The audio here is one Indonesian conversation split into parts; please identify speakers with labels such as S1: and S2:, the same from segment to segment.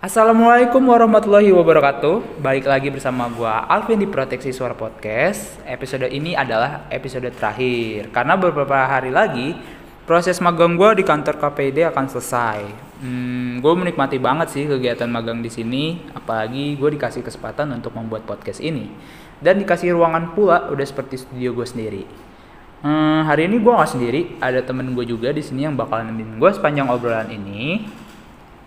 S1: Assalamualaikum warahmatullahi wabarakatuh. Balik lagi bersama gua Alvin di Proteksi Suara Podcast. Episode ini adalah episode terakhir karena beberapa hari lagi proses magang gua di kantor KPID akan selesai. Hmm, gue menikmati banget sih kegiatan magang di sini, apalagi gue dikasih kesempatan untuk membuat podcast ini dan dikasih ruangan pula udah seperti studio gue sendiri. Hmm, hari ini gue nggak sendiri, ada temen gue juga di sini yang bakal nemenin gue sepanjang obrolan ini.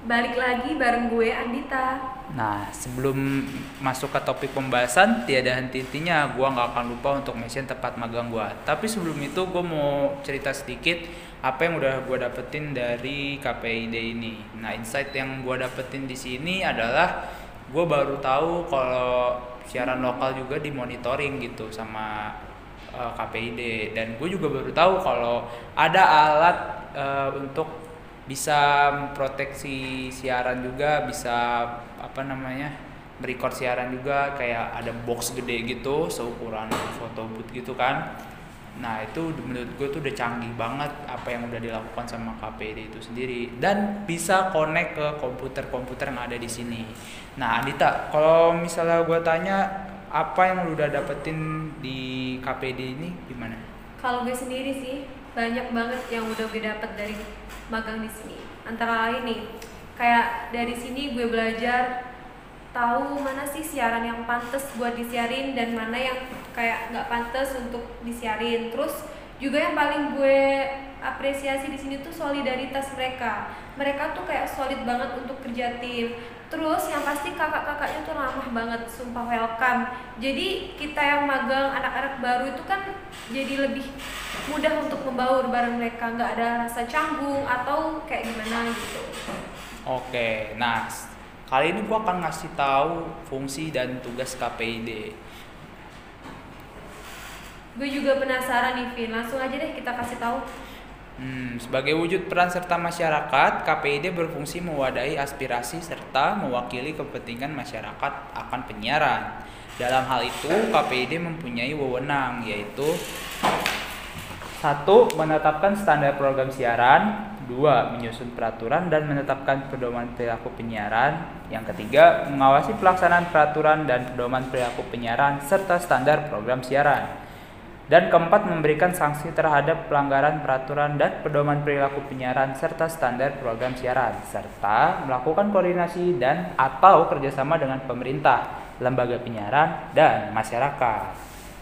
S2: Balik lagi bareng gue Andita.
S1: Nah, sebelum masuk ke topik pembahasan, tiada henti-hentinya gue nggak akan lupa untuk mention tempat magang gue. Tapi sebelum itu gue mau cerita sedikit apa yang udah gue dapetin dari KPID ini. Nah, insight yang gue dapetin di sini adalah gue baru tahu kalau siaran lokal juga dimonitoring gitu sama uh, KPID dan gue juga baru tahu kalau ada alat uh, untuk bisa memproteksi siaran juga bisa apa namanya merecord siaran juga kayak ada box gede gitu seukuran foto booth gitu kan. Nah itu menurut gue tuh udah canggih banget apa yang udah dilakukan sama KPD itu sendiri. Dan bisa connect ke komputer-komputer yang ada di sini. Nah Andita kalau misalnya gue tanya apa yang lu udah dapetin di KPD ini gimana?
S2: Kalau gue sendiri sih banyak banget yang udah gue dapet dari magang di sini. Antara lain nih kayak dari sini gue belajar tahu mana sih siaran yang pantas buat disiarin dan mana yang kayak nggak pantas untuk disiarin. Terus juga yang paling gue apresiasi di sini tuh solidaritas mereka. Mereka tuh kayak solid banget untuk kerja tim terus yang pasti kakak-kakaknya tuh ramah banget sumpah welcome. Jadi kita yang magang anak-anak baru itu kan jadi lebih mudah untuk membaur bareng mereka. Nggak ada rasa canggung atau kayak gimana gitu.
S1: Oke nah kali ini gua akan ngasih tahu fungsi dan tugas KPID
S2: gue juga penasaran nih Vin. Langsung aja deh kita kasih tahu
S1: Hmm, sebagai wujud peran serta masyarakat, KPID berfungsi mewadahi aspirasi serta mewakili kepentingan masyarakat akan penyiaran. Dalam hal itu, KPID mempunyai wewenang yaitu satu menetapkan standar program siaran, dua menyusun peraturan dan menetapkan pedoman perilaku penyiaran, yang ketiga mengawasi pelaksanaan peraturan dan pedoman perilaku penyiaran serta standar program siaran. Dan keempat, memberikan sanksi terhadap pelanggaran peraturan dan pedoman perilaku penyiaran serta standar program siaran, serta melakukan koordinasi dan atau kerjasama dengan pemerintah, lembaga penyiaran, dan masyarakat.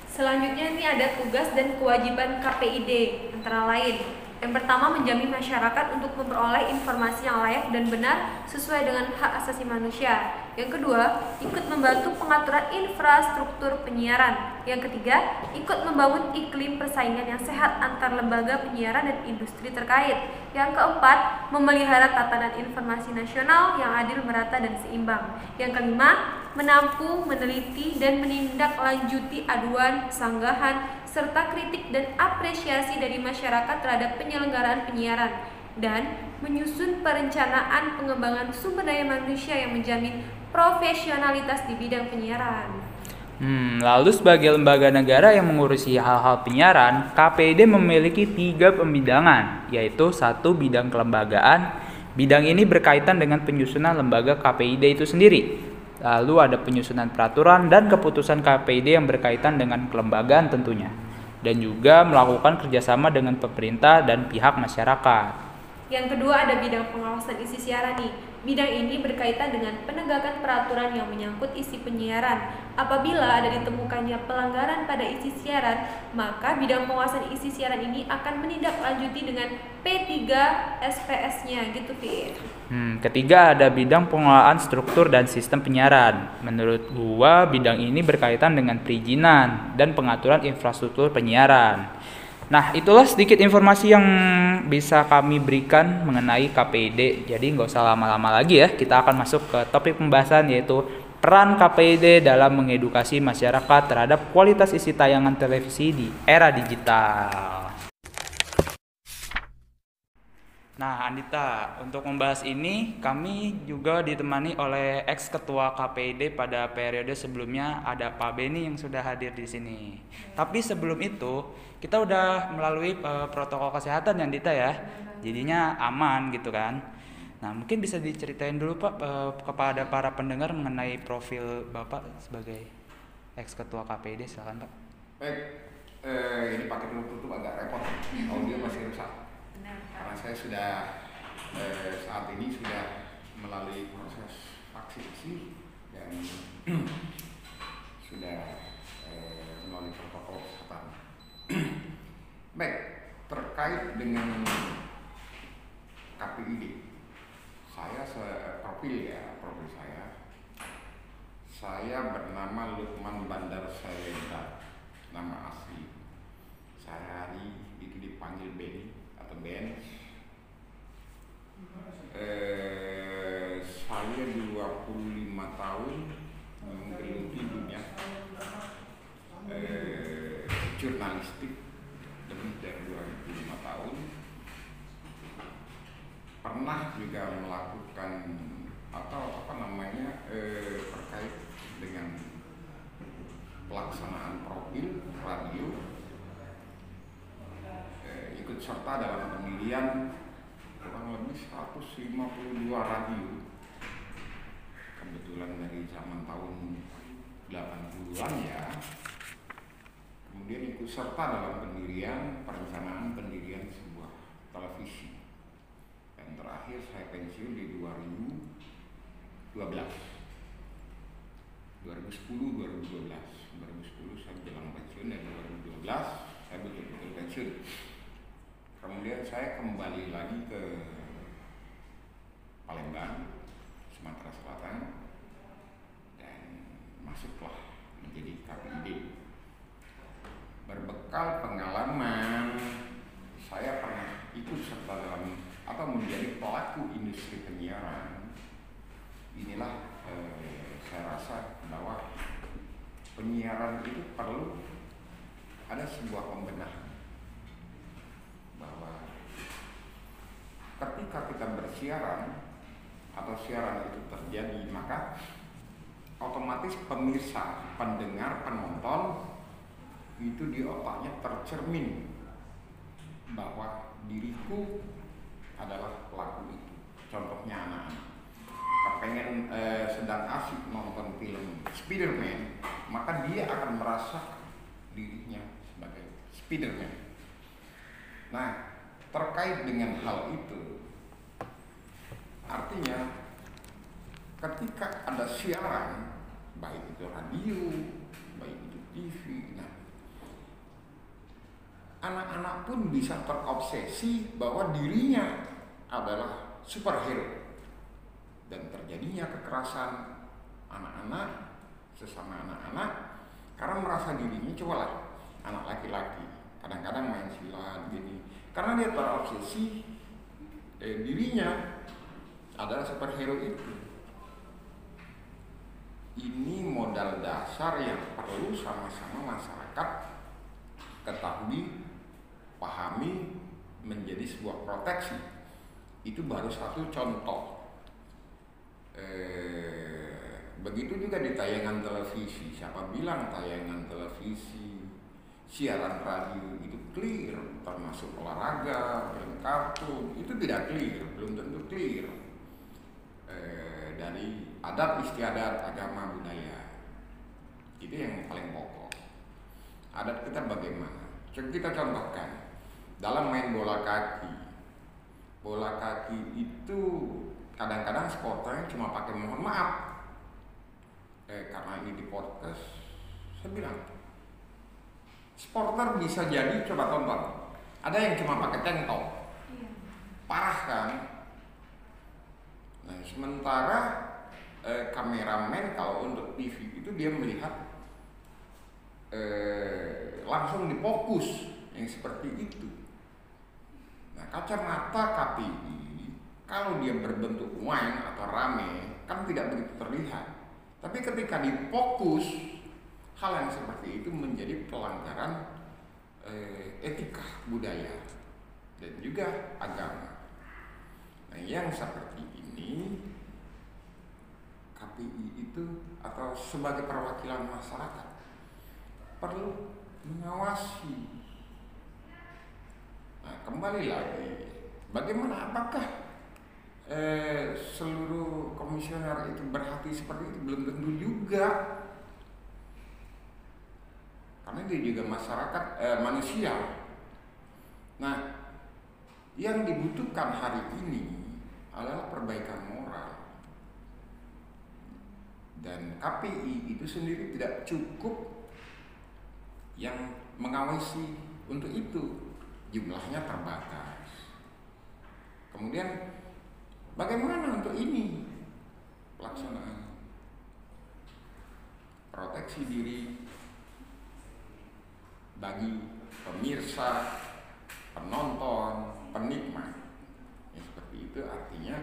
S2: Selanjutnya ini ada tugas dan kewajiban KPID, antara lain yang pertama, menjamin masyarakat untuk memperoleh informasi yang layak dan benar sesuai dengan hak asasi manusia. Yang kedua, ikut membantu pengaturan infrastruktur penyiaran. Yang ketiga, ikut membangun iklim persaingan yang sehat antar lembaga penyiaran dan industri terkait. Yang keempat, memelihara tatanan informasi nasional yang adil, merata, dan seimbang. Yang kelima, menampung, meneliti, dan menindaklanjuti aduan, sanggahan, serta kritik dan apresiasi dari masyarakat terhadap penyelenggaraan penyiaran dan menyusun perencanaan pengembangan sumber daya manusia yang menjamin profesionalitas di bidang penyiaran.
S1: Hmm, lalu sebagai lembaga negara yang mengurusi hal-hal penyiaran, KPID memiliki tiga pembidangan, yaitu satu bidang kelembagaan. Bidang ini berkaitan dengan penyusunan lembaga KPID itu sendiri. Lalu ada penyusunan peraturan dan keputusan KPID yang berkaitan dengan kelembagaan tentunya dan juga melakukan kerjasama dengan pemerintah dan pihak masyarakat.
S2: Yang kedua ada bidang pengawasan isi siaran nih. Bidang ini berkaitan dengan penegakan peraturan yang menyangkut isi penyiaran. Apabila ada ditemukannya pelanggaran pada isi siaran, maka bidang pengawasan isi siaran ini akan menindaklanjuti dengan P3 SPS-nya gitu.
S1: Hmm, ketiga ada bidang pengelolaan struktur dan sistem penyiaran. Menurut gua bidang ini berkaitan dengan perizinan dan pengaturan infrastruktur penyiaran. Nah, itulah sedikit informasi yang bisa kami berikan mengenai KPID. Jadi nggak usah lama-lama lagi ya. Kita akan masuk ke topik pembahasan yaitu peran KPID dalam mengedukasi masyarakat terhadap kualitas isi tayangan televisi di era digital. Nah, Andita, untuk membahas ini kami juga ditemani oleh ex ketua KPID pada periode sebelumnya ada Pak Beni yang sudah hadir di sini. Tapi sebelum itu, kita udah melalui uh, protokol kesehatan ya Andita ya. Jadinya aman gitu kan. Nah, mungkin bisa diceritain dulu Pak eh, kepada para pendengar mengenai profil Bapak sebagai ex ketua KPID silakan Pak.
S3: Baik, eh, ini pakai tutup agak repot, audio masih rusak.
S2: Benar, Pak.
S3: Karena saya sudah eh, saat ini sudah melalui proses vaksinasi dan sudah eh, melalui protokol kesehatan. Baik, terkait dengan KPID, saya seprofil ya, profil saya. Saya bernama Lukman Bandar Sayenda, nama asli. Sehari itu dipanggil Benny atau Ben. Eh, saya 25 tahun menggeluti dunia eh, jurnalistik lebih dari 25 tahun. Pernah juga melakukan atau apa namanya eh, terkait dengan pelaksanaan profil radio. Eh, ikut serta dalam pendirian kurang lebih 152 radio. Kebetulan dari zaman tahun 80-an ya kemudian ikut serta dalam pendirian perencanaan pendirian sebuah televisi. Dan terakhir saya pensiun di 2012 2010 2012 2010 saya jelang pensiun dan 2012 saya betul-betul pensiun. Kemudian saya kembali lagi ke Palembang Sumatera Selatan dan masuklah menjadi KPID berbekal pengalaman. Saya pernah ikut serta dalam atau menjadi pelaku industri penyiaran. Inilah eh, saya rasa bahwa penyiaran itu perlu ada sebuah pembenahan. Bahwa ketika kita bersiaran atau siaran itu terjadi maka otomatis pemirsa, pendengar, penonton itu di otaknya tercermin bahwa diriku adalah pelaku itu. Contohnya anak-anak kepengen eh, sedang asik nonton film Spiderman, maka dia akan merasa dirinya sebagai Spiderman. Nah, terkait dengan hal itu, artinya ketika ada siaran, baik itu radio, baik itu TV, nah anak-anak pun bisa terobsesi bahwa dirinya adalah superhero. Dan terjadinya kekerasan anak-anak sesama anak-anak karena merasa dirinya coba lah anak laki-laki kadang-kadang main silat gini. Karena dia terobsesi eh, dirinya adalah superhero itu. Ini modal dasar yang perlu sama-sama masyarakat ketahui pahami menjadi sebuah proteksi itu baru satu contoh. Eh, begitu juga di tayangan televisi siapa bilang tayangan televisi siaran radio itu clear termasuk olahraga film kartun itu tidak clear belum tentu clear. Eh, dari adat istiadat agama budaya. Itu yang paling pokok. Adat kita bagaimana? Coba kita contohkan dalam main bola kaki. Bola kaki itu kadang-kadang supporternya cuma pakai mohon maaf. Eh, karena ini di podcast saya bilang supporter bisa jadi coba tonton. Ada yang cuma pakai tank top
S2: Iya.
S3: parah kan? Nah sementara eh, kameramen kalau untuk TV itu dia melihat eh, langsung difokus yang seperti itu nah kacamata KPI kalau dia berbentuk wine atau rame kan tidak begitu terlihat tapi ketika difokus hal yang seperti itu menjadi pelanggaran eh, etika budaya dan juga agama. Nah, yang seperti ini KPI itu atau sebagai perwakilan masyarakat perlu mengawasi. Nah, kembali lagi, bagaimana apakah eh, seluruh komisioner itu berhati seperti itu? Belum tentu juga. Karena dia juga masyarakat eh, manusia. Nah yang dibutuhkan hari ini adalah perbaikan moral. Dan KPI itu sendiri tidak cukup yang mengawasi untuk itu jumlahnya terbatas kemudian bagaimana untuk ini pelaksanaan proteksi diri bagi pemirsa, penonton, penikmat. Ya, seperti itu artinya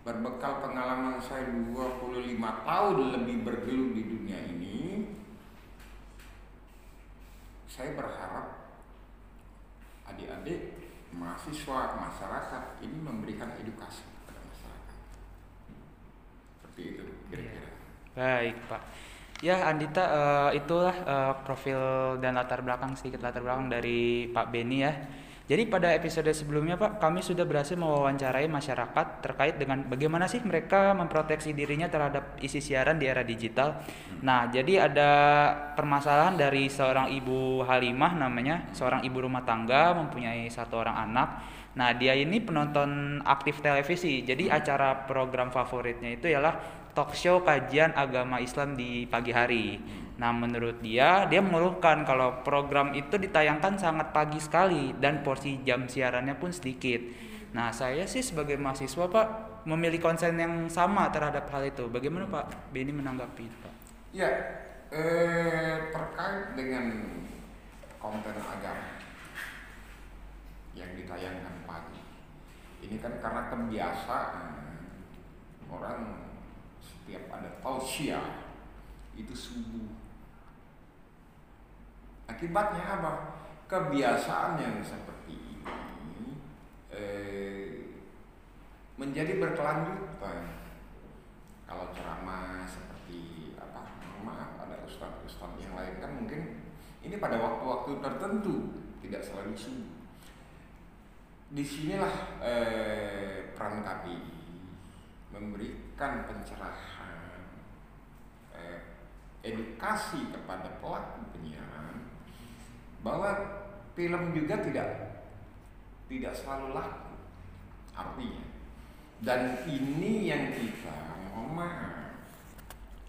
S3: berbekal pengalaman saya 25 tahun lebih bergelut di dunia ini saya berharap adik-adik mahasiswa masyarakat ini memberikan edukasi kepada masyarakat seperti itu kira-kira
S1: Baik, Pak. Ya, Andita eh, itulah eh, profil dan latar belakang sedikit latar belakang dari Pak Beni ya. Jadi pada episode sebelumnya Pak, kami sudah berhasil mewawancarai masyarakat terkait dengan bagaimana sih mereka memproteksi dirinya terhadap isi siaran di era digital. Nah, jadi ada permasalahan dari seorang ibu Halimah namanya, seorang ibu rumah tangga mempunyai satu orang anak. Nah, dia ini penonton aktif televisi. Jadi acara program favoritnya itu ialah talk show kajian agama Islam di pagi hari. Nah, menurut dia, dia mengeluhkan kalau program itu ditayangkan sangat pagi sekali dan porsi jam siarannya pun sedikit. Nah, saya sih sebagai mahasiswa, Pak, memilih konsen yang sama terhadap hal itu. Bagaimana Pak Beni menanggapi itu, Pak?
S3: Ya, eh, terkait dengan konten agama yang ditayangkan pagi. Ini kan karena kebiasaan orang setiap ada tausiah itu subuh. Akibatnya apa? Kebiasaan yang seperti ini eh, menjadi berkelanjutan. Kalau ceramah seperti apa? Maaf, ada ustadz-ustadz yang lain kan mungkin ini pada waktu-waktu tertentu tidak selalu subuh. Di sinilah eh, peran KPI memberikan pencerahan, eh, edukasi kepada pelaku penyiaran bahwa film juga tidak tidak selalu laku artinya. Dan ini yang kita mohon maaf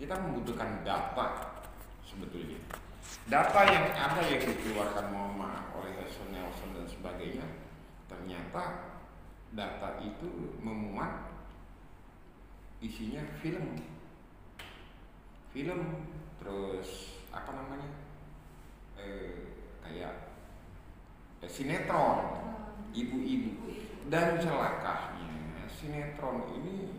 S3: kita membutuhkan data sebetulnya. Data yang ada yang dikeluarkan maaf oleh Nelson Nelson dan sebagainya ternyata data itu memuat isinya film. Film terus apa namanya eh, kayak eh, sinetron ibu-ibu. Dan celakanya sinetron ini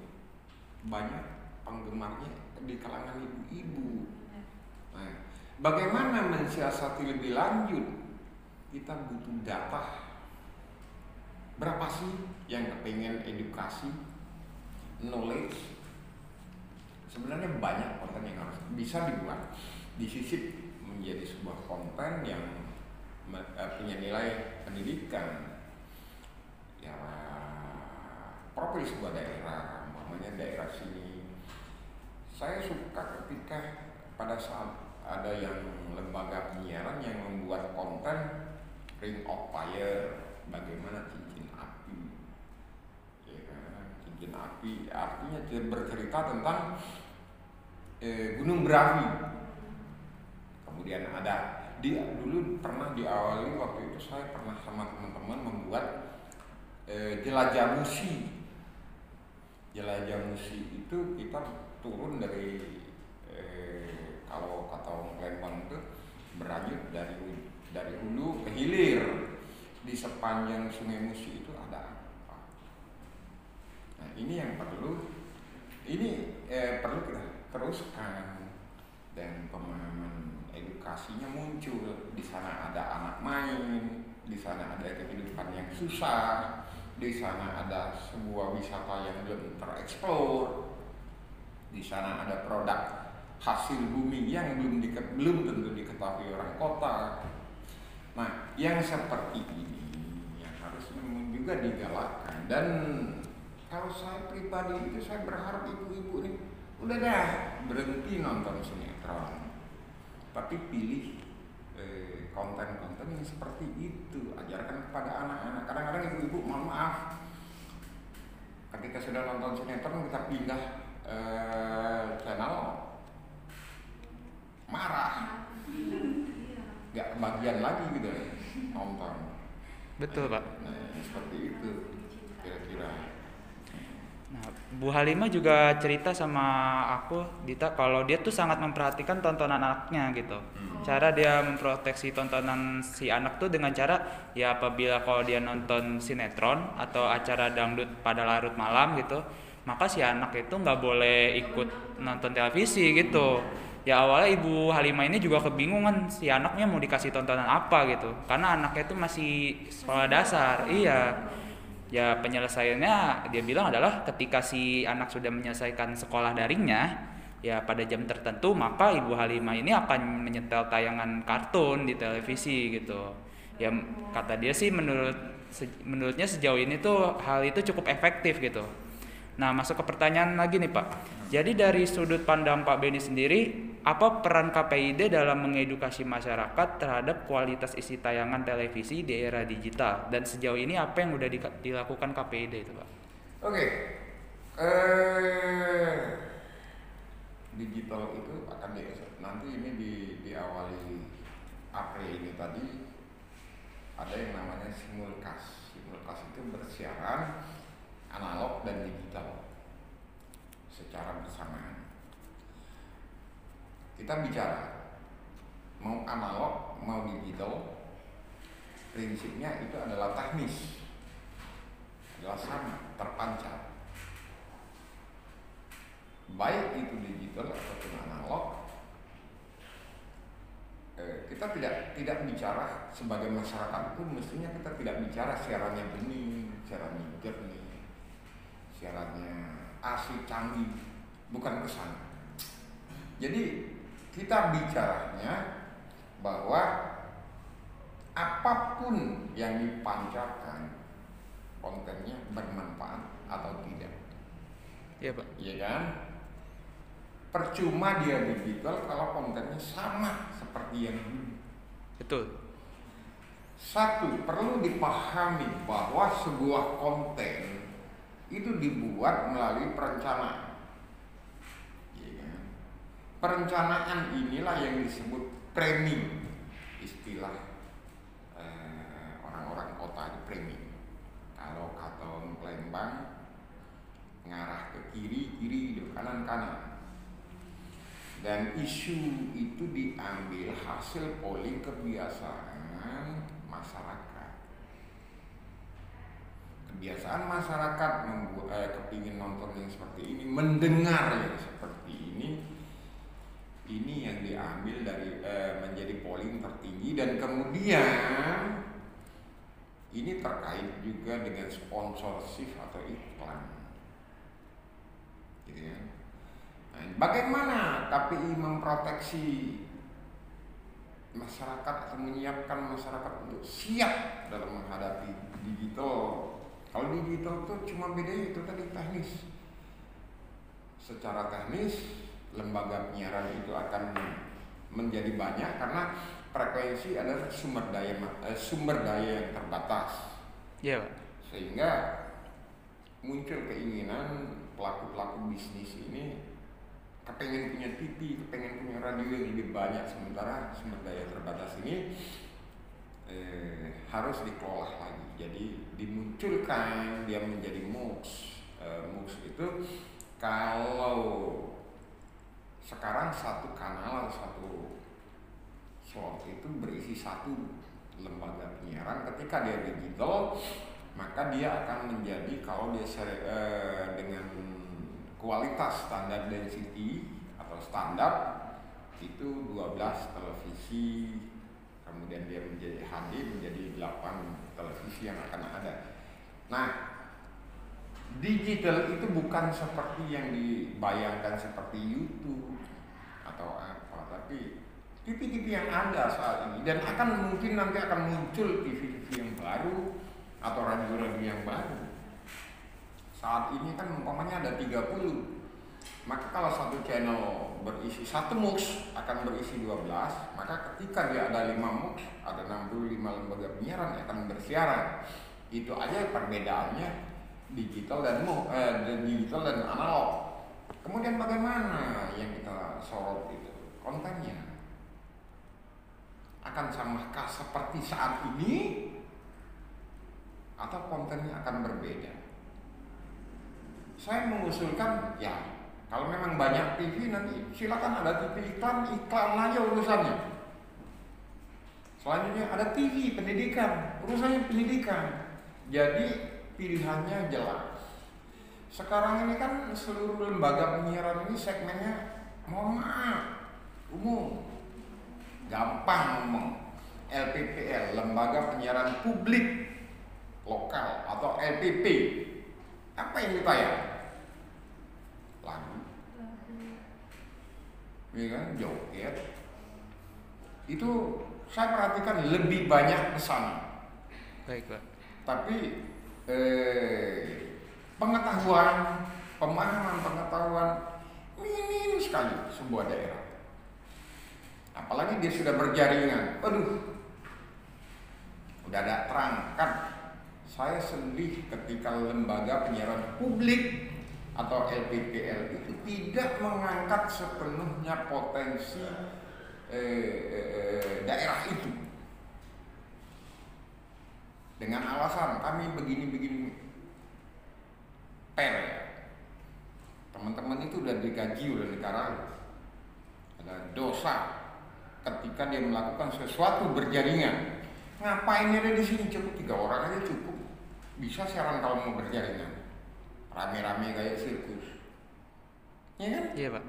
S3: banyak penggemarnya di kalangan ibu-ibu. Nah, bagaimana mensiasati lebih lanjut? Kita butuh data. Berapa sih yang kepengen edukasi knowledge? Sebenarnya banyak konten yang harus bisa dibuat disisip menjadi sebuah konten yang punya nilai pendidikan. Ya profil sebuah daerah umpamanya daerah sini. Saya suka ketika pada saat ada yang lembaga penyiaran yang membuat konten ring of fire bagaimana cincin api. Ya kan? Cincin api artinya bercerita tentang eh, gunung berapi. Kemudian ada di dulu pernah diawali waktu itu saya pernah sama teman-teman membuat e, jelajah musi. Jelajah musi itu kita turun dari e, kalau kata orang Lembang itu berlanjut dari dari hulu ke hilir. Di sepanjang sungai Musi itu ada apa? Nah ini yang perlu ini eh, perlu kita teruskan dan pemahaman edukasinya muncul. Di sana ada anak main, di sana ada kehidupan yang susah, di sana ada sebuah wisata yang belum tereksplor, di sana ada produk hasil bumi yang belum di, belum tentu diketahui orang kota. Nah, yang seperti ini yang harus juga digalakkan dan kalau saya pribadi itu saya berharap ibu-ibu nih udah dah berhenti nonton sinetron tapi pilih eh, konten-konten yang seperti itu. Ajarkan kepada anak-anak. Kadang-kadang ibu-ibu mohon maaf. Ketika sudah nonton sinetron kita pindah eh, channel marah. Nggak kebagian lagi gitu nonton.
S1: Betul, Pak.
S3: nah seperti itu. Kira-kira
S1: Bu Halimah juga cerita sama aku Dita kalau dia tuh sangat memperhatikan tontonan anaknya gitu.
S3: Hmm.
S1: Cara dia memproteksi tontonan si anak tuh dengan cara ya apabila kalau dia nonton sinetron atau acara dangdut pada larut malam gitu, maka si anak itu nggak boleh ikut nonton televisi gitu. Ya awalnya Ibu Halimah ini juga kebingungan si anaknya mau dikasih tontonan apa gitu. Karena anaknya itu masih sekolah dasar. Iya ya penyelesaiannya dia bilang adalah ketika si anak sudah menyelesaikan sekolah daringnya ya pada jam tertentu maka ibu Halimah ini akan menyetel tayangan kartun di televisi gitu. Ya kata dia sih menurut menurutnya sejauh ini tuh hal itu cukup efektif gitu nah masuk ke pertanyaan lagi nih pak jadi dari sudut pandang Pak Beni sendiri apa peran KPID dalam mengedukasi masyarakat terhadap kualitas isi tayangan televisi di era digital dan sejauh ini apa yang sudah dilakukan KPID itu pak?
S3: Oke, eh, digital itu akan di nanti ini di diawali April ini tadi ada yang namanya simulcast. Simulcast itu bersiaran analog dan digital secara bersamaan. Kita bicara mau analog mau digital prinsipnya itu adalah teknis. Adalah sama terpancar. Baik itu digital ataupun analog eh, kita tidak tidak bicara sebagai masyarakat itu mestinya kita tidak bicara siarannya bening siarannya jernih siarannya asik canggih bukan ke sana jadi kita bicaranya bahwa apa pun yang dipancarkan kontennya bermanfaat atau tidak.
S1: Iya pak.
S3: Iya kan? Percuma dia digital kalau kontennya sama seperti yang dulu.
S1: Betul.
S3: Satu perlu dipahami bahwa sebuah konten itu dibuat melalui perencanaan Perencanaan inilah yang disebut framing istilah eh, orang-orang kota di framing. Kalau kata Palembang ngarah ke kiri kiri ke kanan kanan. Dan isu itu diambil hasil polling kebiasaan masyarakat. Kebiasaan masyarakat membuat eh, kepingin nonton yang seperti ini, mendengar yang seperti ini, ini yang diambil dari eh, menjadi polling tertinggi dan kemudian ini terkait juga dengan sponsorship atau iklan. Gitu ya. Nah, bagaimana KPI memproteksi masyarakat atau menyiapkan masyarakat untuk siap dalam menghadapi digital kalau digital itu cuma bedanya itu tadi teknis secara teknis lembaga penyiaran itu akan menjadi banyak karena frekuensi adalah sumber daya eh, sumber daya yang terbatas.
S1: Iya,
S3: Sehingga muncul keinginan pelaku-pelaku bisnis ini kepengen punya TV, kepengen punya radio yang lebih banyak sementara sumber daya terbatas ini eh, harus dikelola lagi. Jadi dimunculkan dia menjadi MOOCs. Eh, MOOCs itu kalau sekarang satu kanal satu slot itu berisi satu lembaga penyiaran ketika dia digital maka dia akan menjadi kalau dia eh, dengan kualitas standar density atau standar itu 12 televisi kemudian dia menjadi HD menjadi 8 televisi yang akan ada. Nah digital itu bukan seperti yang dibayangkan seperti YouTube atau apa, tapi TV-TV yang ada saat ini. Dan akan mungkin nanti akan muncul TV-TV yang baru atau radio-radio yang baru. Saat ini kan umpamanya ada 30 maka kalau satu channel berisi satu MUX akan berisi 12 maka ketika dia ada 5 MUX ada 65 lembaga penyiaran yang akan bersiaran. Itu aja perbedaannya digital dan mu, eh, digital dan analog. Kemudian bagaimana yang kita sorot itu? Kontennya. Akan samakah seperti saat ini? Atau kontennya akan berbeda? Saya mengusulkan ya kalau memang banyak TV nanti silakan ada TV iklan iklan aja urusannya. Selanjutnya ada TV pendidikan. Urusannya pendidikan. Jadi pilihannya jelas. Sekarang ini kan seluruh lembaga penyiaran ini segmennya mohon maaf umum. Gampang ngomong. LPPL lembaga penyiaran publik lokal atau LPP apa yang ditayang ya kan? Joget. Itu saya perhatikan lebih banyak pesan
S1: baik pak.
S3: Tapi eh, pengetahuan pemahaman pengetahuan minim sekali sebuah daerah. Apalagi dia sudah berjaringan. Aduh. Udah ada terang. Kan saya sedih ketika lembaga penyiaran publik atau LPPL itu tidak mengangkat sepenuhnya potensi eh, eh, daerah itu. Dengan alasan kami begini-begini per teman-teman itu udah digaji udah dikarang ada dosa ketika dia melakukan sesuatu berjaringan. Ngapain ada di sini? Cukup tiga orang aja cukup. Bisa siaran kalau mau berjaringan rame-rame kayak sirkus. Ya kan?
S1: Iya pak.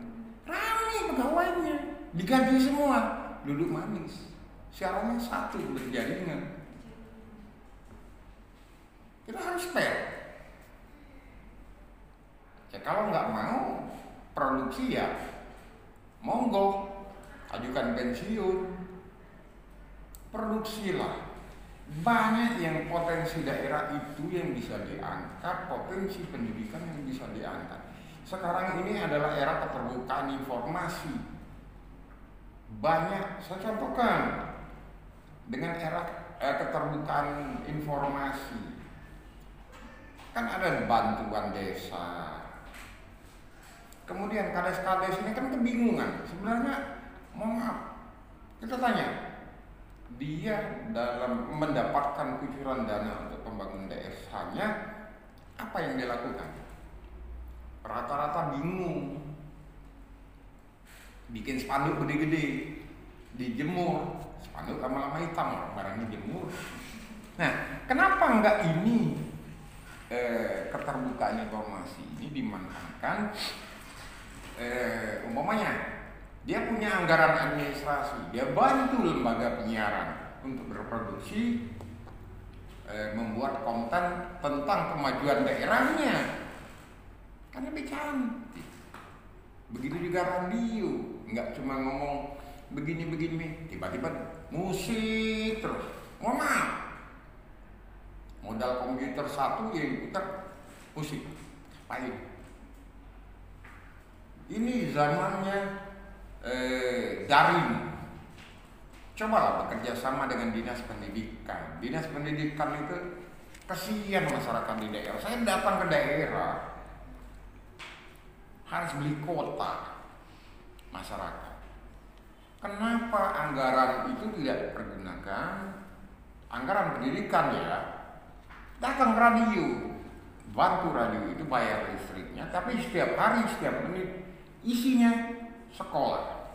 S3: Rame pegawainya. Digaji semua. Duduk manis. Siarannya satu berjaringan kita harus fair. Ya kalau nggak mau produksi ya monggo. Ajukan pensiun. Produksilah banyak yang potensi daerah itu yang bisa diangkat, potensi pendidikan yang bisa diangkat. Sekarang ini adalah era keterbukaan informasi. Banyak, saya contohkan dengan era eh, keterbukaan informasi. Kan ada bantuan desa. Kemudian kades-kades ini kan kebingungan. Sebenarnya, mohon maaf, kita tanya, dia dalam mendapatkan kucuran dana untuk pembangunan desanya apa yang dia lakukan? Rata-rata bingung. Bikin spanduk gede-gede, dijemur, spanduk lama-lama hitam, barang dijemur. Nah, kenapa enggak ini eh, keterbukaan informasi ini dimanfaatkan eh, umpamanya dia punya anggaran administrasi, dia bantu lembaga penyiaran untuk berproduksi, eh, membuat konten tentang kemajuan daerahnya. Karena lebih cantik. Begitu juga radio, nggak cuma ngomong begini-begini, tiba-tiba musik terus. Ngomong modal komputer satu yang putar musik. Apain? Ini zamannya eh, daring. Cobalah bekerja sama dengan dinas pendidikan. Dinas pendidikan itu kasihan masyarakat di daerah. Saya datang ke daerah harus beli kota masyarakat. Kenapa anggaran itu tidak dipergunakan? Anggaran pendidikan ya. Datang radio, bantu radio itu bayar listriknya, tapi setiap hari, setiap menit isinya sekolah.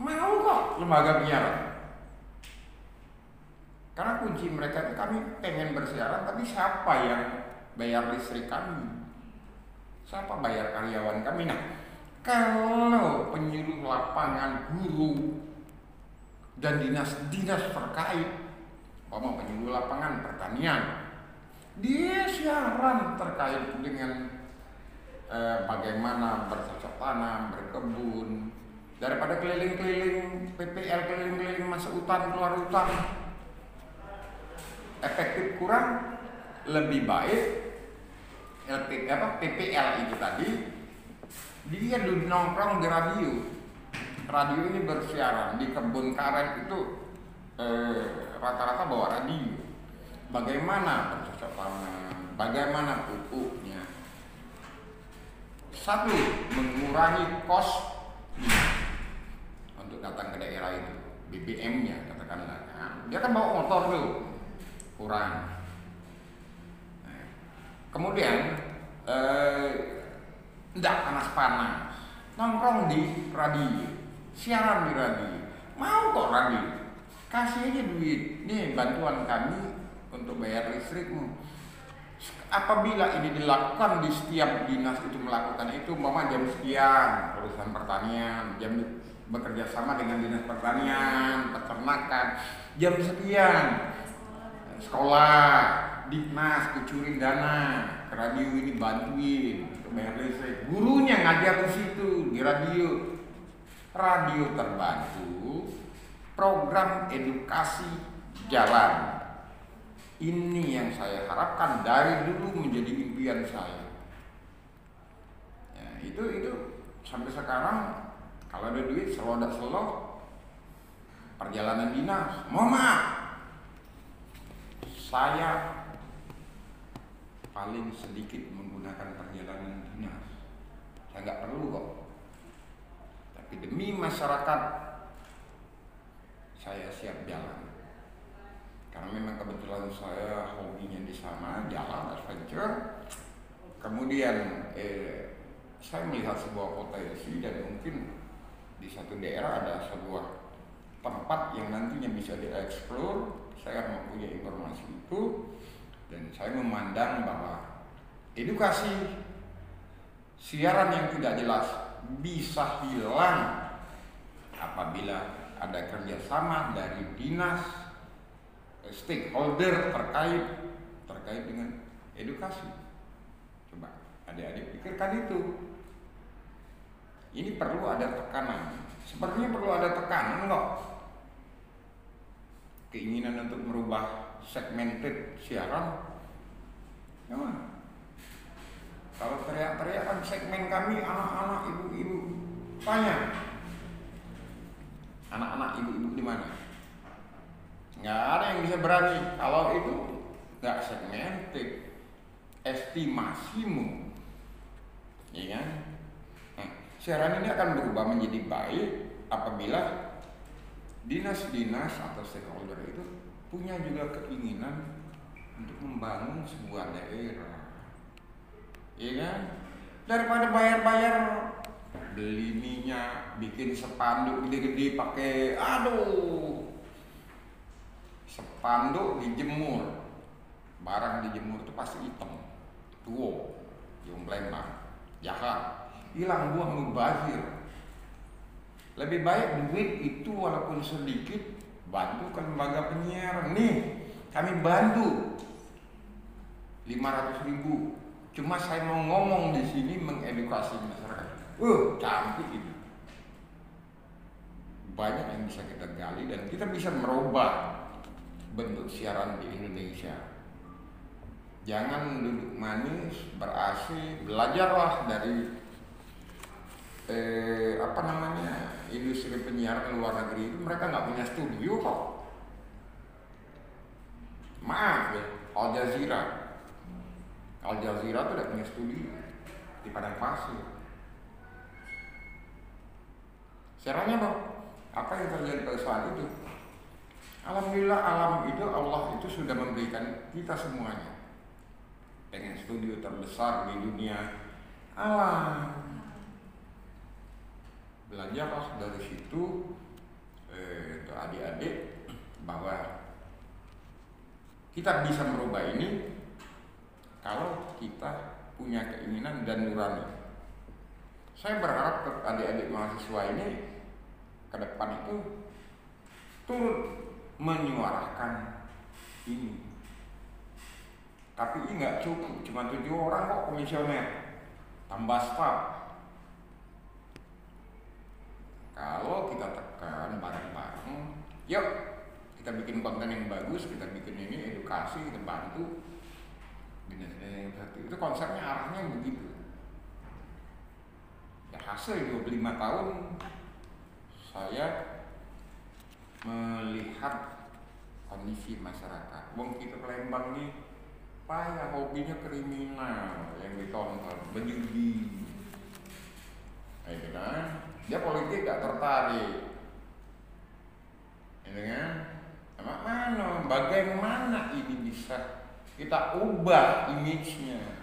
S3: Mau kok lembaga penyiaran. Karena kunci mereka itu kami pengen bersiaran, tapi siapa yang bayar listrik kami? Siapa bayar karyawan kami? Nah, kalau penyuluh lapangan guru dan dinas-dinas terkait, mau penyuluh lapangan pertanian, dia siaran terkait dengan eh, bagaimana bercocok tanam, berkebun, daripada keliling-keliling PPL keliling-keliling masuk hutan keluar hutan. Efektif kurang lebih baik LP apa PPL itu tadi dia dulu nongkrong di radio. Radio ini bersiaran di kebun karet itu eh, rata-rata bawa radio. Bagaimana bercocok tanam bagaimana pupuknya satu mengurangi kos. Untuk datang ke daerah itu BBM-nya katakanlah. Nah, dia kan bawa motor tuh. Kurang. Nah, kemudian eh, tidak panas-panas. Nongkrong di radio. Siaran di radio. Mau kok radio? Kasih aja duit. Nih bantuan kami untuk bayar listrikmu apabila ini dilakukan di setiap dinas itu melakukan itu mama jam sekian urusan pertanian jam bekerja sama dengan dinas pertanian peternakan jam sekian sekolah dinas kucurin dana ke radio ini bantuin untuk bayar gurunya ngajar di situ di radio. Radio terbantu program edukasi jalan ini yang saya harapkan dari dulu menjadi impian saya. Ya, itu itu sampai sekarang kalau ada duit selalu ada selalu perjalanan dinas. Maaf, saya paling sedikit menggunakan perjalanan dinas. Saya nggak perlu kok. Tapi demi masyarakat, saya siap jalan karena memang kebetulan saya hobinya di sana jalan adventure. Kemudian eh, saya melihat sebuah potensi dan mungkin di satu daerah ada sebuah tempat yang nantinya bisa dieksplor. Saya mempunyai informasi itu dan saya memandang bahwa edukasi siaran yang tidak jelas bisa hilang apabila ada kerjasama dari dinas stakeholder terkait terkait dengan edukasi. Coba adik-adik pikirkan itu. Ini perlu ada tekanan. Sepertinya perlu ada tekanan kok. Keinginan untuk merubah segmented siaran. Ya, kalau teriak-teriak kan segmen kami anak-anak ibu-ibu tanya anak-anak ibu-ibu di mana? Nggak ada yang bisa berani. Kalau itu nggak segmented estimasimu. Ya kan? Nah, siaran ini akan berubah menjadi baik apabila dinas-dinas atau stakeholder itu punya juga keinginan untuk membangun sebuah daerah. Ya kan? Daripada bayar-bayar beli minyak bikin spanduk gede-gede pakai aduh spanduk dijemur barang dijemur itu pasti hitam. Tua jumlahnya jahat. Hilang buang mubazir lebih baik duit itu walaupun sedikit bantu ke lembaga penyiaran nih kami bantu. 500 ribu. Cuma saya mau ngomong di sini mengedukasi masyarakat. Uh cantik itu banyak yang bisa kita gali dan kita bisa merubah bentuk siaran di Indonesia. Jangan duduk manis, berasi, belajarlah dari eh, apa namanya industri penyiaran luar negeri itu mereka nggak punya studio kok. Maaf ya, Al Jazeera, Al Jazeera itu tidak punya studio di padang pasir. Siarannya dong, apa yang terjadi pada saat itu? Alhamdulillah alam itu Allah itu sudah memberikan kita semuanya dengan studio terbesar di dunia alam. Belajarlah dari situ eh, adik-adik bahwa kita bisa merubah ini kalau kita punya keinginan dan nurani. Saya berharap adik-adik mahasiswa ini ke depan itu turut menyuarakan ini. Tapi ini nggak cukup, cuma tujuh orang kok komisioner, tambah staff. Kalau kita tekan bareng-bareng, yuk kita bikin konten yang bagus, kita bikin ini edukasi, kita bantu. itu konsepnya arahnya begitu ya hasil 25 tahun saya melihat kondisi masyarakat. Wong kita Palembang nih payah hobinya kriminal yang ditonton berjudi ya kan? Dia politik gak tertarik. Ya kan? Mana? Bagaimana ini bisa kita ubah image-nya?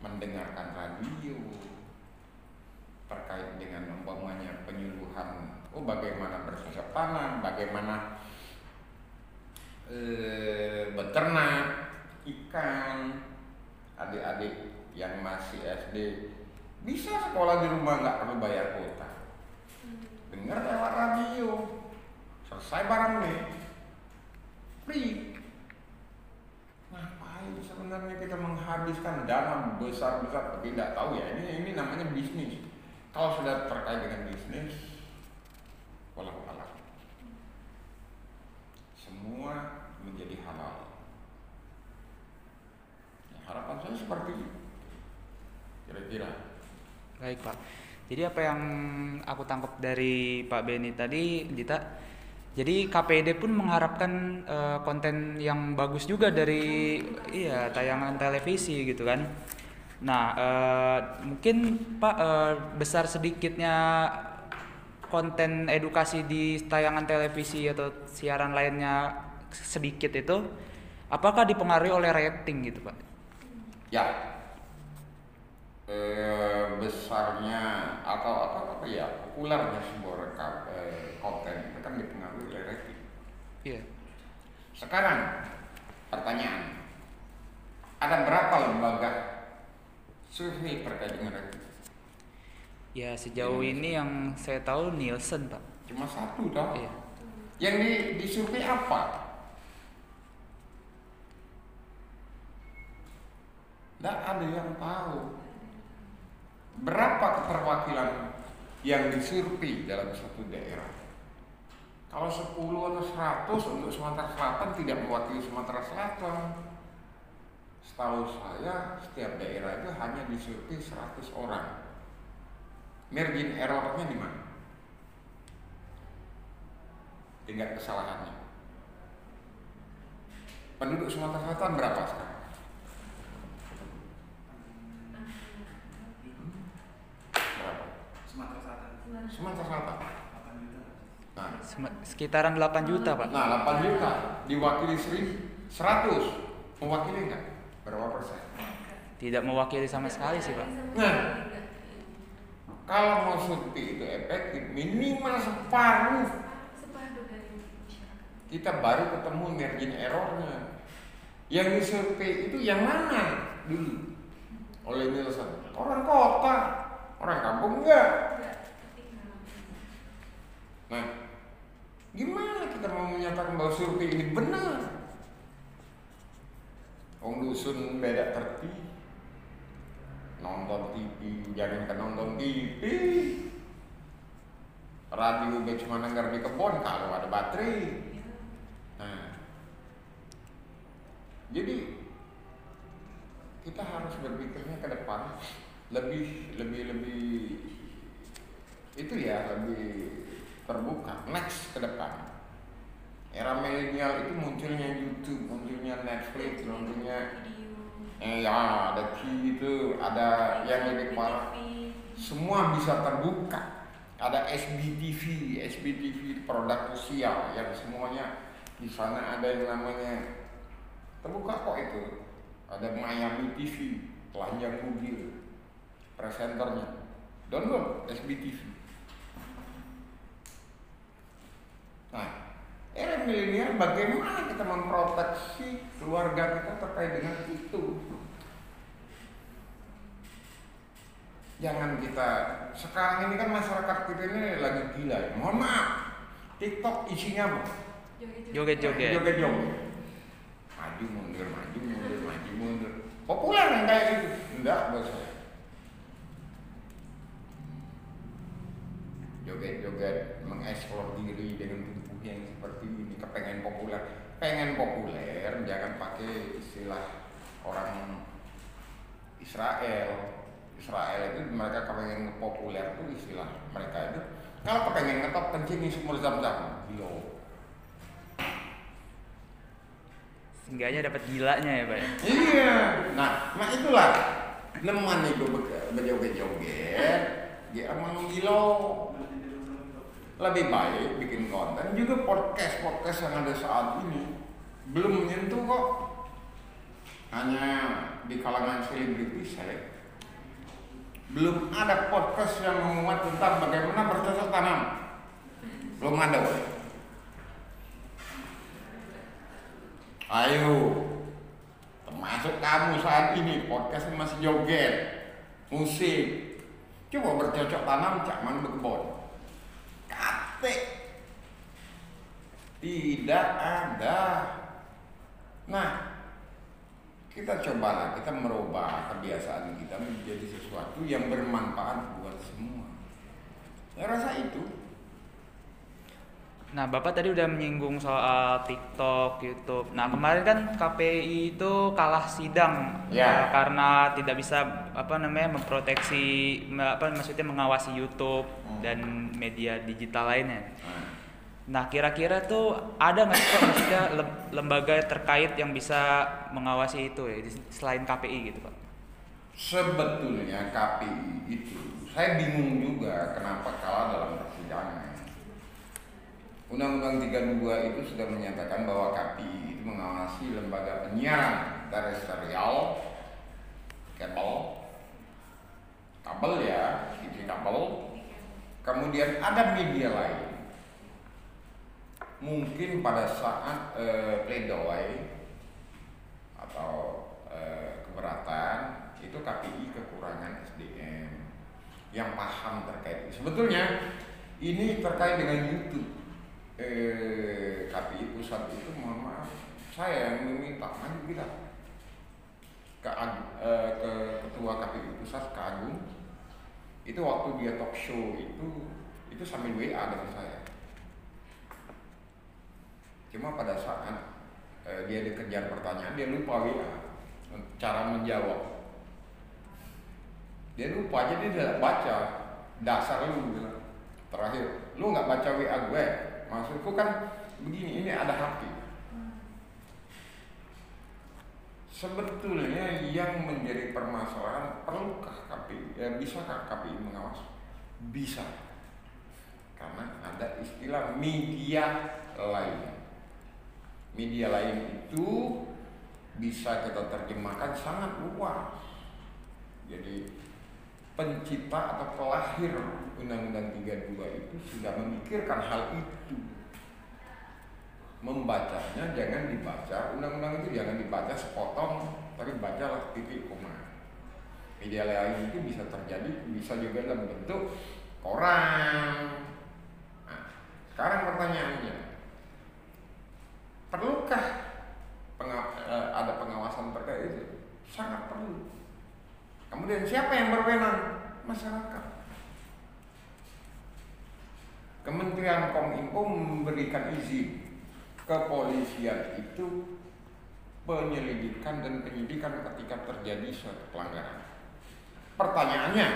S3: Mendengarkan radio terkait dengan umpamanya penyuluhan oh bagaimana bercocok tanam bagaimana eh, beternak ikan adik-adik yang masih SD bisa sekolah di rumah nggak perlu bayar kuota. Dengar lewat radio selesai barang nih. Free. Ngapain sebenarnya kita menghabiskan dana besar-besar? Tapi tidak tahu ya ini ini namanya bisnis. Kalau sudah terkait dengan bisnis walau alam semua menjadi halal ya, harapan saya seperti itu kira-kira
S1: Baik Pak. Jadi apa yang aku tangkap dari Pak Beni tadi, Dita, jadi KPD pun mengharapkan eh, konten yang bagus juga dari iya tayangan televisi gitu kan. Nah eh, mungkin Pak eh, besar sedikitnya konten edukasi di tayangan televisi atau siaran lainnya sedikit itu, apakah dipengaruhi oleh rating gitu Pak?
S3: ya eh, besarnya atau atau apa ya populernya sebuah rekam eh, konten itu kan dipengaruhi oleh rating
S1: Iya.
S3: Sekarang pertanyaan, ada berapa lembaga survei terkait dengan rating?
S1: Ya sejauh ini yang saya tahu Nielsen Pak.
S3: Cuma satu toh.
S1: Iya.
S3: Yang di, disurvei apa? Tidak ada yang tahu. Berapa keterwakilan yang disurvei dalam satu daerah? Kalau 10 atau 100 untuk Sumatera Selatan tidak mewakili Sumatera Selatan. Setahu saya setiap daerah itu hanya disurvei 100 orang. Margin errornya di mana? Tingkat kesalahannya. Penduduk Sumatera Selatan berapa sekarang? Berapa?
S4: Sumatera Selatan
S3: Sumatera Selatan.
S4: 8 juta
S3: Nah,
S1: Sekitaran 8 juta Pak.
S3: Nah, 8 juta diwakili 100. Mewakili enggak? Berapa persen?
S1: Tidak mewakili sama sekali sih Pak.
S3: Nah, kalau mau survei itu efektif, minimal separuh kita baru ketemu margin errornya. Yang disurvei itu yang mana dulu oleh Nielsen? Orang kota, orang kampung enggak. Nah, gimana kita mau menyatakan bahwa survei ini benar? Wong dusun beda tertib. Nonton TV, jangan ke nonton TV. Radio be cuma nanggar di kebun kalau ada baterai. Nah, jadi kita harus berpikirnya ke depan lebih lebih lebih itu ya lebih terbuka next ke depan era milenial itu munculnya YouTube munculnya Netflix munculnya
S2: Video.
S3: Eh ya ada Q itu ada yang lebih parah semua bisa terbuka. Ada SBTV SBTV produk sosial yang semuanya di sana ada yang namanya terbuka kok itu. Ada Miami TV telanjang mobil presenternya. Download SBTV nah era milenial bagaimana kita memproteksi keluarga kita terkait dengan itu jangan kita sekarang ini kan masyarakat kita ini lagi gila ya. mohon maaf TikTok isinya apa?
S1: Joget-joget.
S3: Joget-joget. Maju mundur, maju mundur, maju mundur. Populer yang kayak gitu. Enggak buat saya. Joget-joget mengeksplor diri dengan yang seperti ini, kepengen populer. Pengen populer, jangan pakai istilah orang Israel. Israel itu mereka kepengen populer tuh istilah mereka itu kalau kepengen ngetop kencing sumur zam-zam. Yo
S1: Seenggaknya dapat gilanya ya, Pak. ya?
S3: iya. Nah nah itulah. Neman itu berjoget-joget dia emang gilo lebih baik bikin konten juga podcast podcast yang ada saat ini. Belum menyentuh kok. Hanya di kalangan selebriti saya. Belum ada podcast yang memuat tentang bagaimana bercocok tanam. Belum ada woy. ayo termasuk kamu saat ini. Podcast masih joget musik. Coba bercocok tanam cak mana berkebun tidak ada. Nah kita cobalah kita merubah kebiasaan kita menjadi sesuatu yang bermanfaat buat semua. Saya rasa itu
S1: Nah, Bapak tadi udah menyinggung soal TikTok, YouTube. Nah, kemarin kan KPI itu kalah sidang
S3: Ya.
S1: eh, karena tidak bisa apa namanya memproteksi me- apa maksudnya mengawasi YouTube
S3: Hmm.
S1: dan media digital lainnya.
S3: Nah,
S1: Nah, kira-kira tuh ada nggak sih maksudnya lem- lembaga terkait yang bisa mengawasi itu ya selain KPI gitu, Pak?
S3: sebetulnya KPI itu saya bingung juga kenapa kalah dalam persidangan Undang-Undang 32 itu sudah menyatakan bahwa KPI itu mengawasi lembaga penyiaran terestrial, kabel, kabel ya, TV kabel. Kemudian ada media lain. Mungkin pada saat eh, pledoi atau eh, keberatan itu KPI kekurangan SDM yang paham terkait itu. Sebetulnya ini terkait dengan YouTube eh, KPI pusat itu mohon maaf saya yang meminta maju bilang. Ke, eh, ke ketua KPI pusat ke Agung. Itu waktu dia talk show itu itu sambil WA dengan saya. Cuma pada saat eh, dia dikejar pertanyaan dia lupa WA cara menjawab. Dia lupa aja dia tidak baca. Dasar lu bilang. Terakhir lu nggak baca WA gue maksudku kan begini ini ada hati. Sebetulnya yang menjadi permasalahan perlukah KPI ya bisakah KPI mengawasi bisa. Karena ada istilah media lain. Media lain itu bisa kita terjemahkan sangat luas. Jadi pencipta atau pelahir Undang-Undang 32 itu sudah memikirkan hal itu. Membacanya jangan dibaca, undang-undang itu jangan dibaca sepotong, tapi bacalah titik koma. Media lain itu bisa terjadi, bisa juga dalam bentuk koran. Nah, sekarang pertanyaannya, perlukah penga- eh, ada pengawasan terkait itu? Sangat perlu. Kemudian siapa yang berwenang? Masyarakat. Kementerian Kominfo memberikan izin kepolisian itu penyelidikan dan penyidikan ketika terjadi suatu pelanggaran. Pertanyaannya,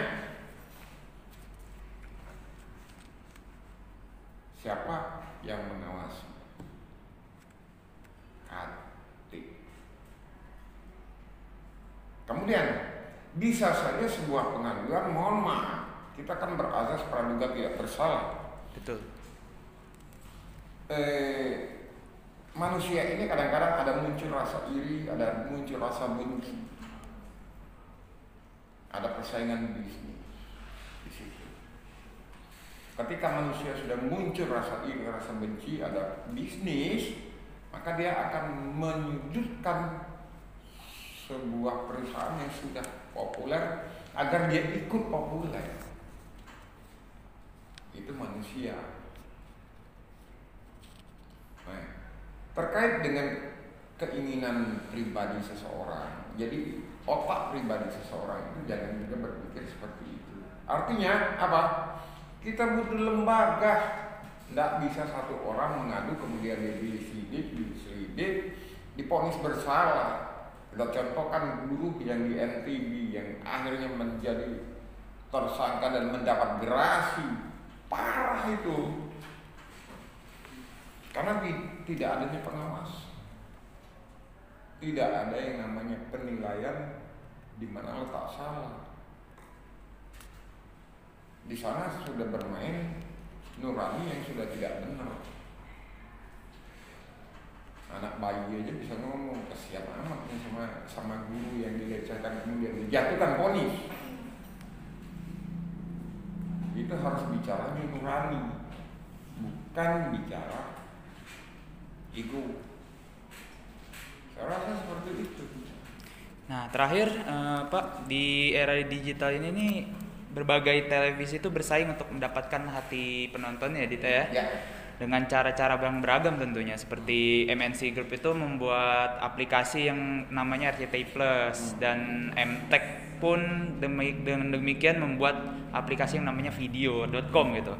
S3: siapa yang mengawasi? Katik. Kemudian bisa saja sebuah pengaduan mohon maaf kita kan berazas praduga tidak bersalah
S1: Betul.
S3: eh, manusia ini kadang-kadang ada muncul rasa iri ada muncul rasa benci. Ada persaingan bisnis di situ. Ketika manusia sudah muncul rasa iri rasa benci ada bisnis maka dia akan menyudutkan sebuah perusahaan yang sudah populer agar dia ikut populer manusia. Nah, terkait dengan keinginan pribadi seseorang jadi otak pribadi seseorang itu jangan juga berpikir seperti itu. Artinya apa? Kita butuh lembaga. Tidak bisa satu orang mengadu kemudian dia diselidik diselidik diponis bersalah. Kita contohkan guru yang di NTB yang akhirnya menjadi tersangka dan mendapat gerasi parah itu. Karena ti- tidak adanya pengawas. Tidak ada yang namanya penilaian di mana letak salah di sana sudah bermain nurani yang sudah tidak benar. Anak bayi aja bisa ngomong kesian amat sama sama guru yang dilecehkan kemudian dijatuhkan ponis itu harus bicara nurani bukan bicara ego. Saya rasa seperti itu.
S1: Nah, terakhir eh, Pak, di era digital ini nih berbagai televisi itu bersaing untuk mendapatkan hati penonton ya, Dita ya.
S3: ya
S1: Dengan cara-cara yang beragam tentunya. Seperti MNC Group itu membuat aplikasi yang namanya RCTI Plus dan MTech pun dengan demikian membuat aplikasi yang namanya video.com gitu.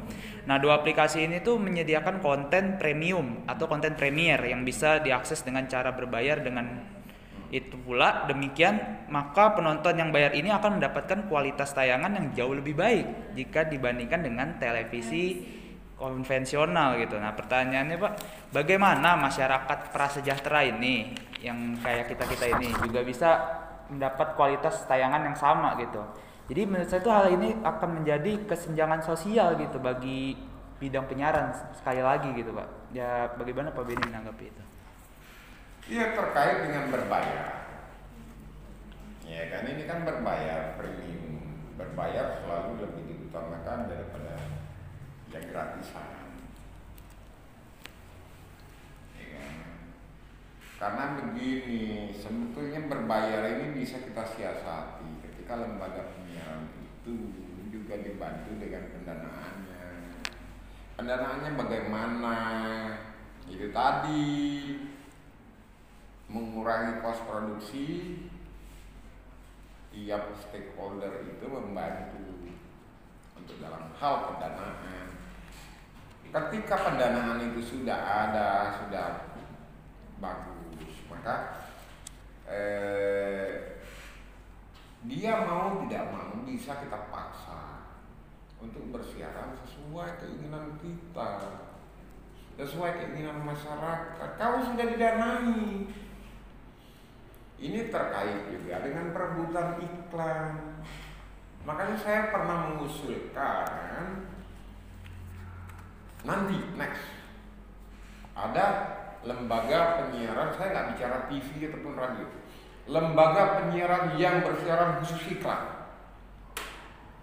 S1: Nah, dua aplikasi ini tuh menyediakan konten premium atau konten premier yang bisa diakses dengan cara berbayar dengan itu pula demikian maka penonton yang bayar ini akan mendapatkan kualitas tayangan yang jauh lebih baik jika dibandingkan dengan televisi konvensional gitu. Nah, pertanyaannya Pak, bagaimana masyarakat prasejahtera ini yang kayak kita-kita ini juga bisa mendapat kualitas tayangan yang sama gitu. Jadi menurut saya itu hal ini akan menjadi kesenjangan sosial gitu bagi bidang penyiaran sekali lagi gitu Pak. Ya bagaimana Pak Beni menanggapi itu?
S3: Iya terkait dengan berbayar. Ya kan ini kan berbayar premium. Berbayar selalu lebih diutamakan daripada yang gratisan. Ya kan? Karena begini, sebetulnya berbayar ini bisa kita siasati ketika lembaga penyiaran itu juga dibantu dengan pendanaannya. Pendanaannya bagaimana? Itu tadi mengurangi kos produksi tiap stakeholder itu membantu untuk dalam hal pendanaan ketika pendanaan itu sudah ada sudah bagus maka eh, dia mau tidak mau bisa kita paksa untuk bersiaran sesuai keinginan kita sesuai keinginan masyarakat kau sudah didanai ini terkait juga dengan perebutan iklan. Makanya saya pernah mengusulkan nanti next. Ada lembaga penyiaran saya nggak bicara TV ataupun radio. Lembaga penyiaran yang bersiaran khusus iklan.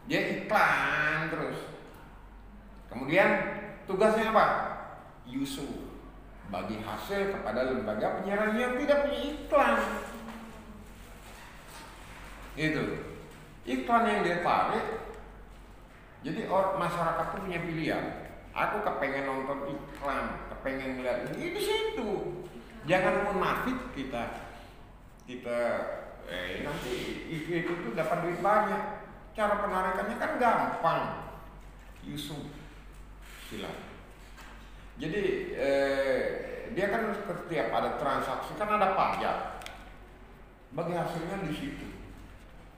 S3: Dia iklan terus. Kemudian tugasnya apa? Yusuf bagi hasil kepada lembaga penyiaran yang tidak punya iklan. Itu iklan yang dia tarik jadi orang masyarakat tuh punya pilihan aku kepengen nonton iklan kepengen lihat ini di situ. Jangan munafik kita kita eh nanti itu itu tuh dapat duit banyak. Cara penarikannya kan gampang. Yusuf silakan. Jadi eh, dia kan setiap ada transaksi kan ada pajak. Bagi hasilnya di situ.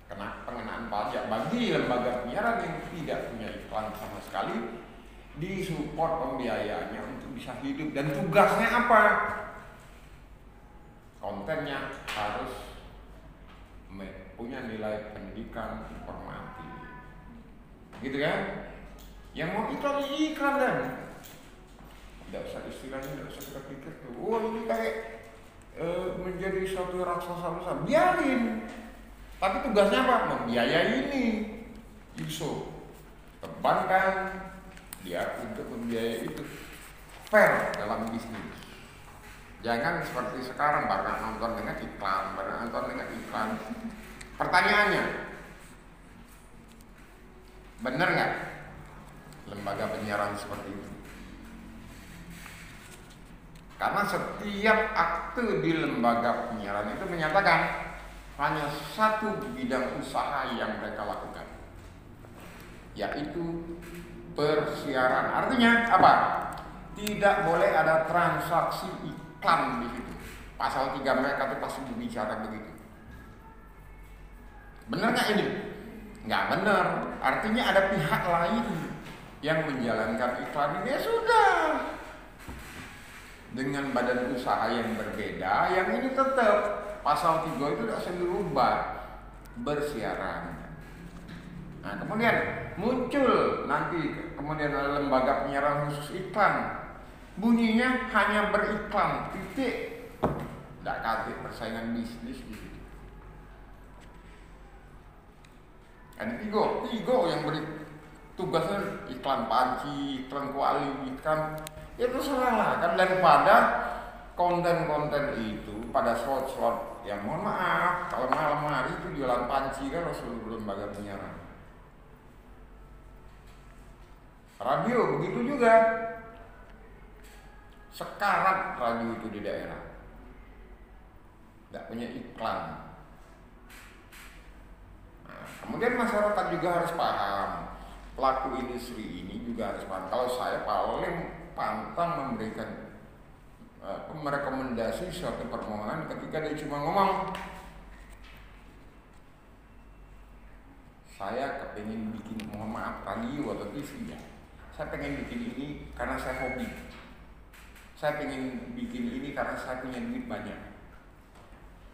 S3: Kena pengenaan pajak. Bagi lembaga penyiaran yang tidak punya iklan sama sekali disupport pembiayaannya untuk bisa hidup. Dan tugasnya apa? Kontennya harus punya nilai pendidikan informatif. Gitu kan? Yang mau iklan iklan dan tidak usah istilahnya tidak usah kita pikir tuh wah ini kayak eh, menjadi suatu raksasa besar. Biarin. Tapi tugasnya apa? Membiayai ini. Yusuf tebankan dia untuk membiayai itu fair dalam bisnis. Jangan seperti sekarang barang nonton dengan iklan barang nonton dengan iklan pertanyaannya benar nggak lembaga penyiaran seperti itu? Karena setiap akte di lembaga penyiaran itu menyatakan hanya satu bidang usaha yang mereka lakukan yaitu persiaran artinya apa tidak boleh ada transaksi iklan di situ pasal 3 mereka itu pasti berbicara begitu Benar nggak ini? Nggak benar. Artinya ada pihak lain yang menjalankan iklan ini ya sudah. Dengan badan usaha yang berbeda, yang ini tetap pasal 3 itu tidak bisa dirubah bersiaran. Nah, kemudian muncul nanti kemudian ada lembaga penyiaran khusus iklan. Bunyinya hanya beriklan, titik. Tidak kasih persaingan bisnis di situ. Ada Tigo, Tigo yang beri tugasnya iklan panci, iklan kuali, iklan ya terserah lah kan daripada konten-konten itu pada slot-slot yang mohon maaf kalau malam hari itu jualan panci kan harus lembaga penyiaran radio begitu juga sekarat radio itu di daerah tidak punya iklan Nah, kemudian masyarakat juga harus paham pelaku industri ini juga harus paham. Kalau saya paling pantang memberikan uh, merekomendasi suatu permohonan ketika dia cuma ngomong saya kepingin bikin mohon maaf radio atau TV ya. Saya pengen bikin ini karena saya hobi. Saya pengen bikin ini karena saya punya duit banyak.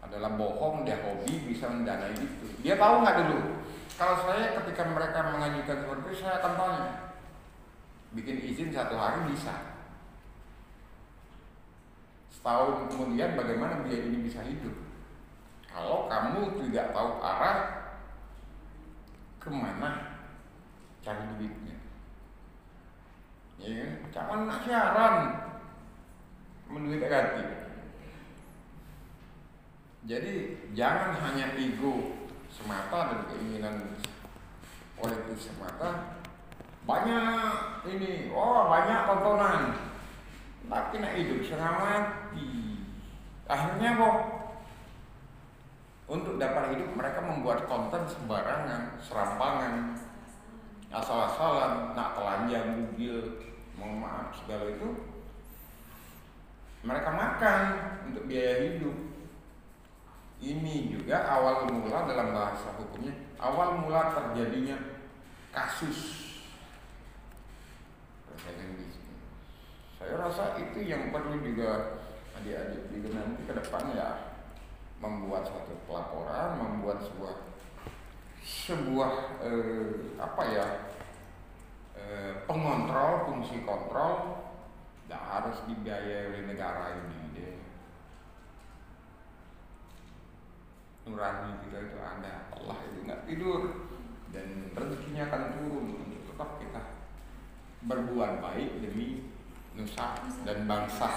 S3: Adalah bohong dia hobi bisa mendanai itu. Dia tahu nggak dulu? Kalau saya ketika mereka mengajukan seperti itu saya tanya. Bikin izin satu hari bisa. Setahun kemudian bagaimana dia ini bisa hidup? Kalau kamu tidak tahu arah ke mana cari duitnya ya jangan nak siaran menduit negatif jadi jangan hanya ego semata dan keinginan politik semata. Banyak ini, oh banyak tontonan. Tapi nak hidup setengah mati. Akhirnya kok untuk dapat hidup mereka membuat konten sembarangan, serampangan, asal-asalan, nak telanjang, bugil, mohon maaf segala itu mereka makan untuk biaya hidup ini juga awal mula dalam bahasa hukumnya awal mula terjadinya kasus. Saya rasa itu yang perlu juga adik-adik juga nanti ke depan ya membuat suatu pelaporan, membuat sebuah sebuah eh, apa ya eh, pengontrol fungsi kontrol tidak harus dibiayai oleh negara ini deh. nurani kita itu ada Allah itu nggak tidur dan rezekinya akan turun untuk tetap kita berbuat baik demi nusa dan bangsa.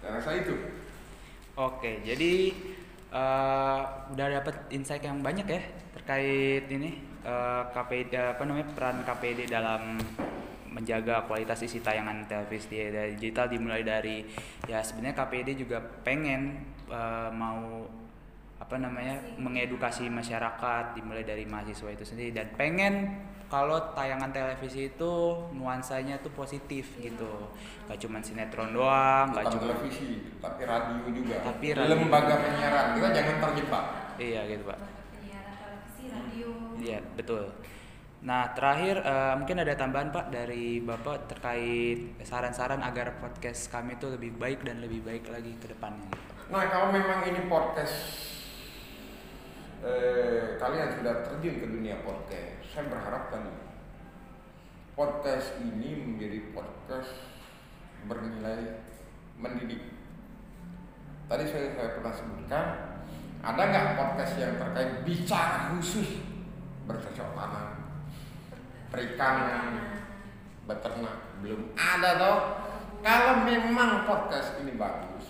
S3: Saya rasa itu.
S1: Oke, jadi eh, udah dapat insight yang banyak ya terkait ini eh, KPD apa namanya peran KPD dalam menjaga kualitas isi tayangan televisi digital dimulai dari ya sebenarnya KPD juga pengen eh, mau apa namanya mengedukasi masyarakat dimulai dari mahasiswa itu sendiri dan pengen kalau tayangan televisi itu nuansanya tuh positif gitu. Gak cuma sinetron doang gak cuma
S3: televisi tapi radio juga.
S1: Tapi radio.
S3: lembaga penyiaran. Kita jangan terjebak.
S1: Iya gitu pak
S2: televisi radio.
S1: Iya betul. Nah terakhir eh, mungkin ada tambahan pak dari bapak terkait saran-saran agar podcast kami itu lebih baik dan lebih baik lagi ke depannya gitu.
S3: nah kalau memang ini podcast eh, kalian sudah terjun ke dunia podcast saya berharap tadi podcast ini menjadi podcast bernilai mendidik. Tadi saya, saya pernah sebutkan ada nggak podcast yang terkait bicara khusus? Bercocok tanam perikanan beternak. Belum ada toh. Kalau memang podcast ini bagus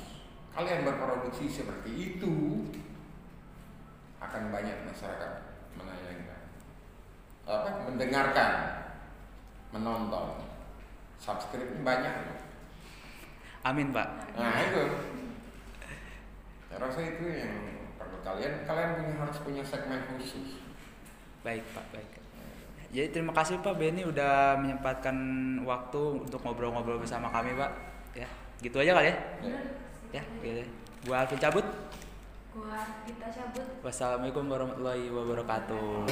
S3: kalian berproduksi seperti itu akan banyak masyarakat menayangkan. Apa? Mendengarkan menonton. Subscribe banyak.
S1: Amin pak.
S3: Nah itu. Saya rasa itu yang kalian kalian punya harus punya segmen khusus
S1: baik pak baik jadi terima kasih Pak Benny udah menyempatkan waktu untuk ngobrol-ngobrol bersama kami Pak. Ya, gitu aja kali ya. Iya.
S3: Ya,
S1: ya gitu. Gua Alvin cabut.
S4: Gua kita cabut.
S1: Wassalamualaikum warahmatullahi wabarakatuh.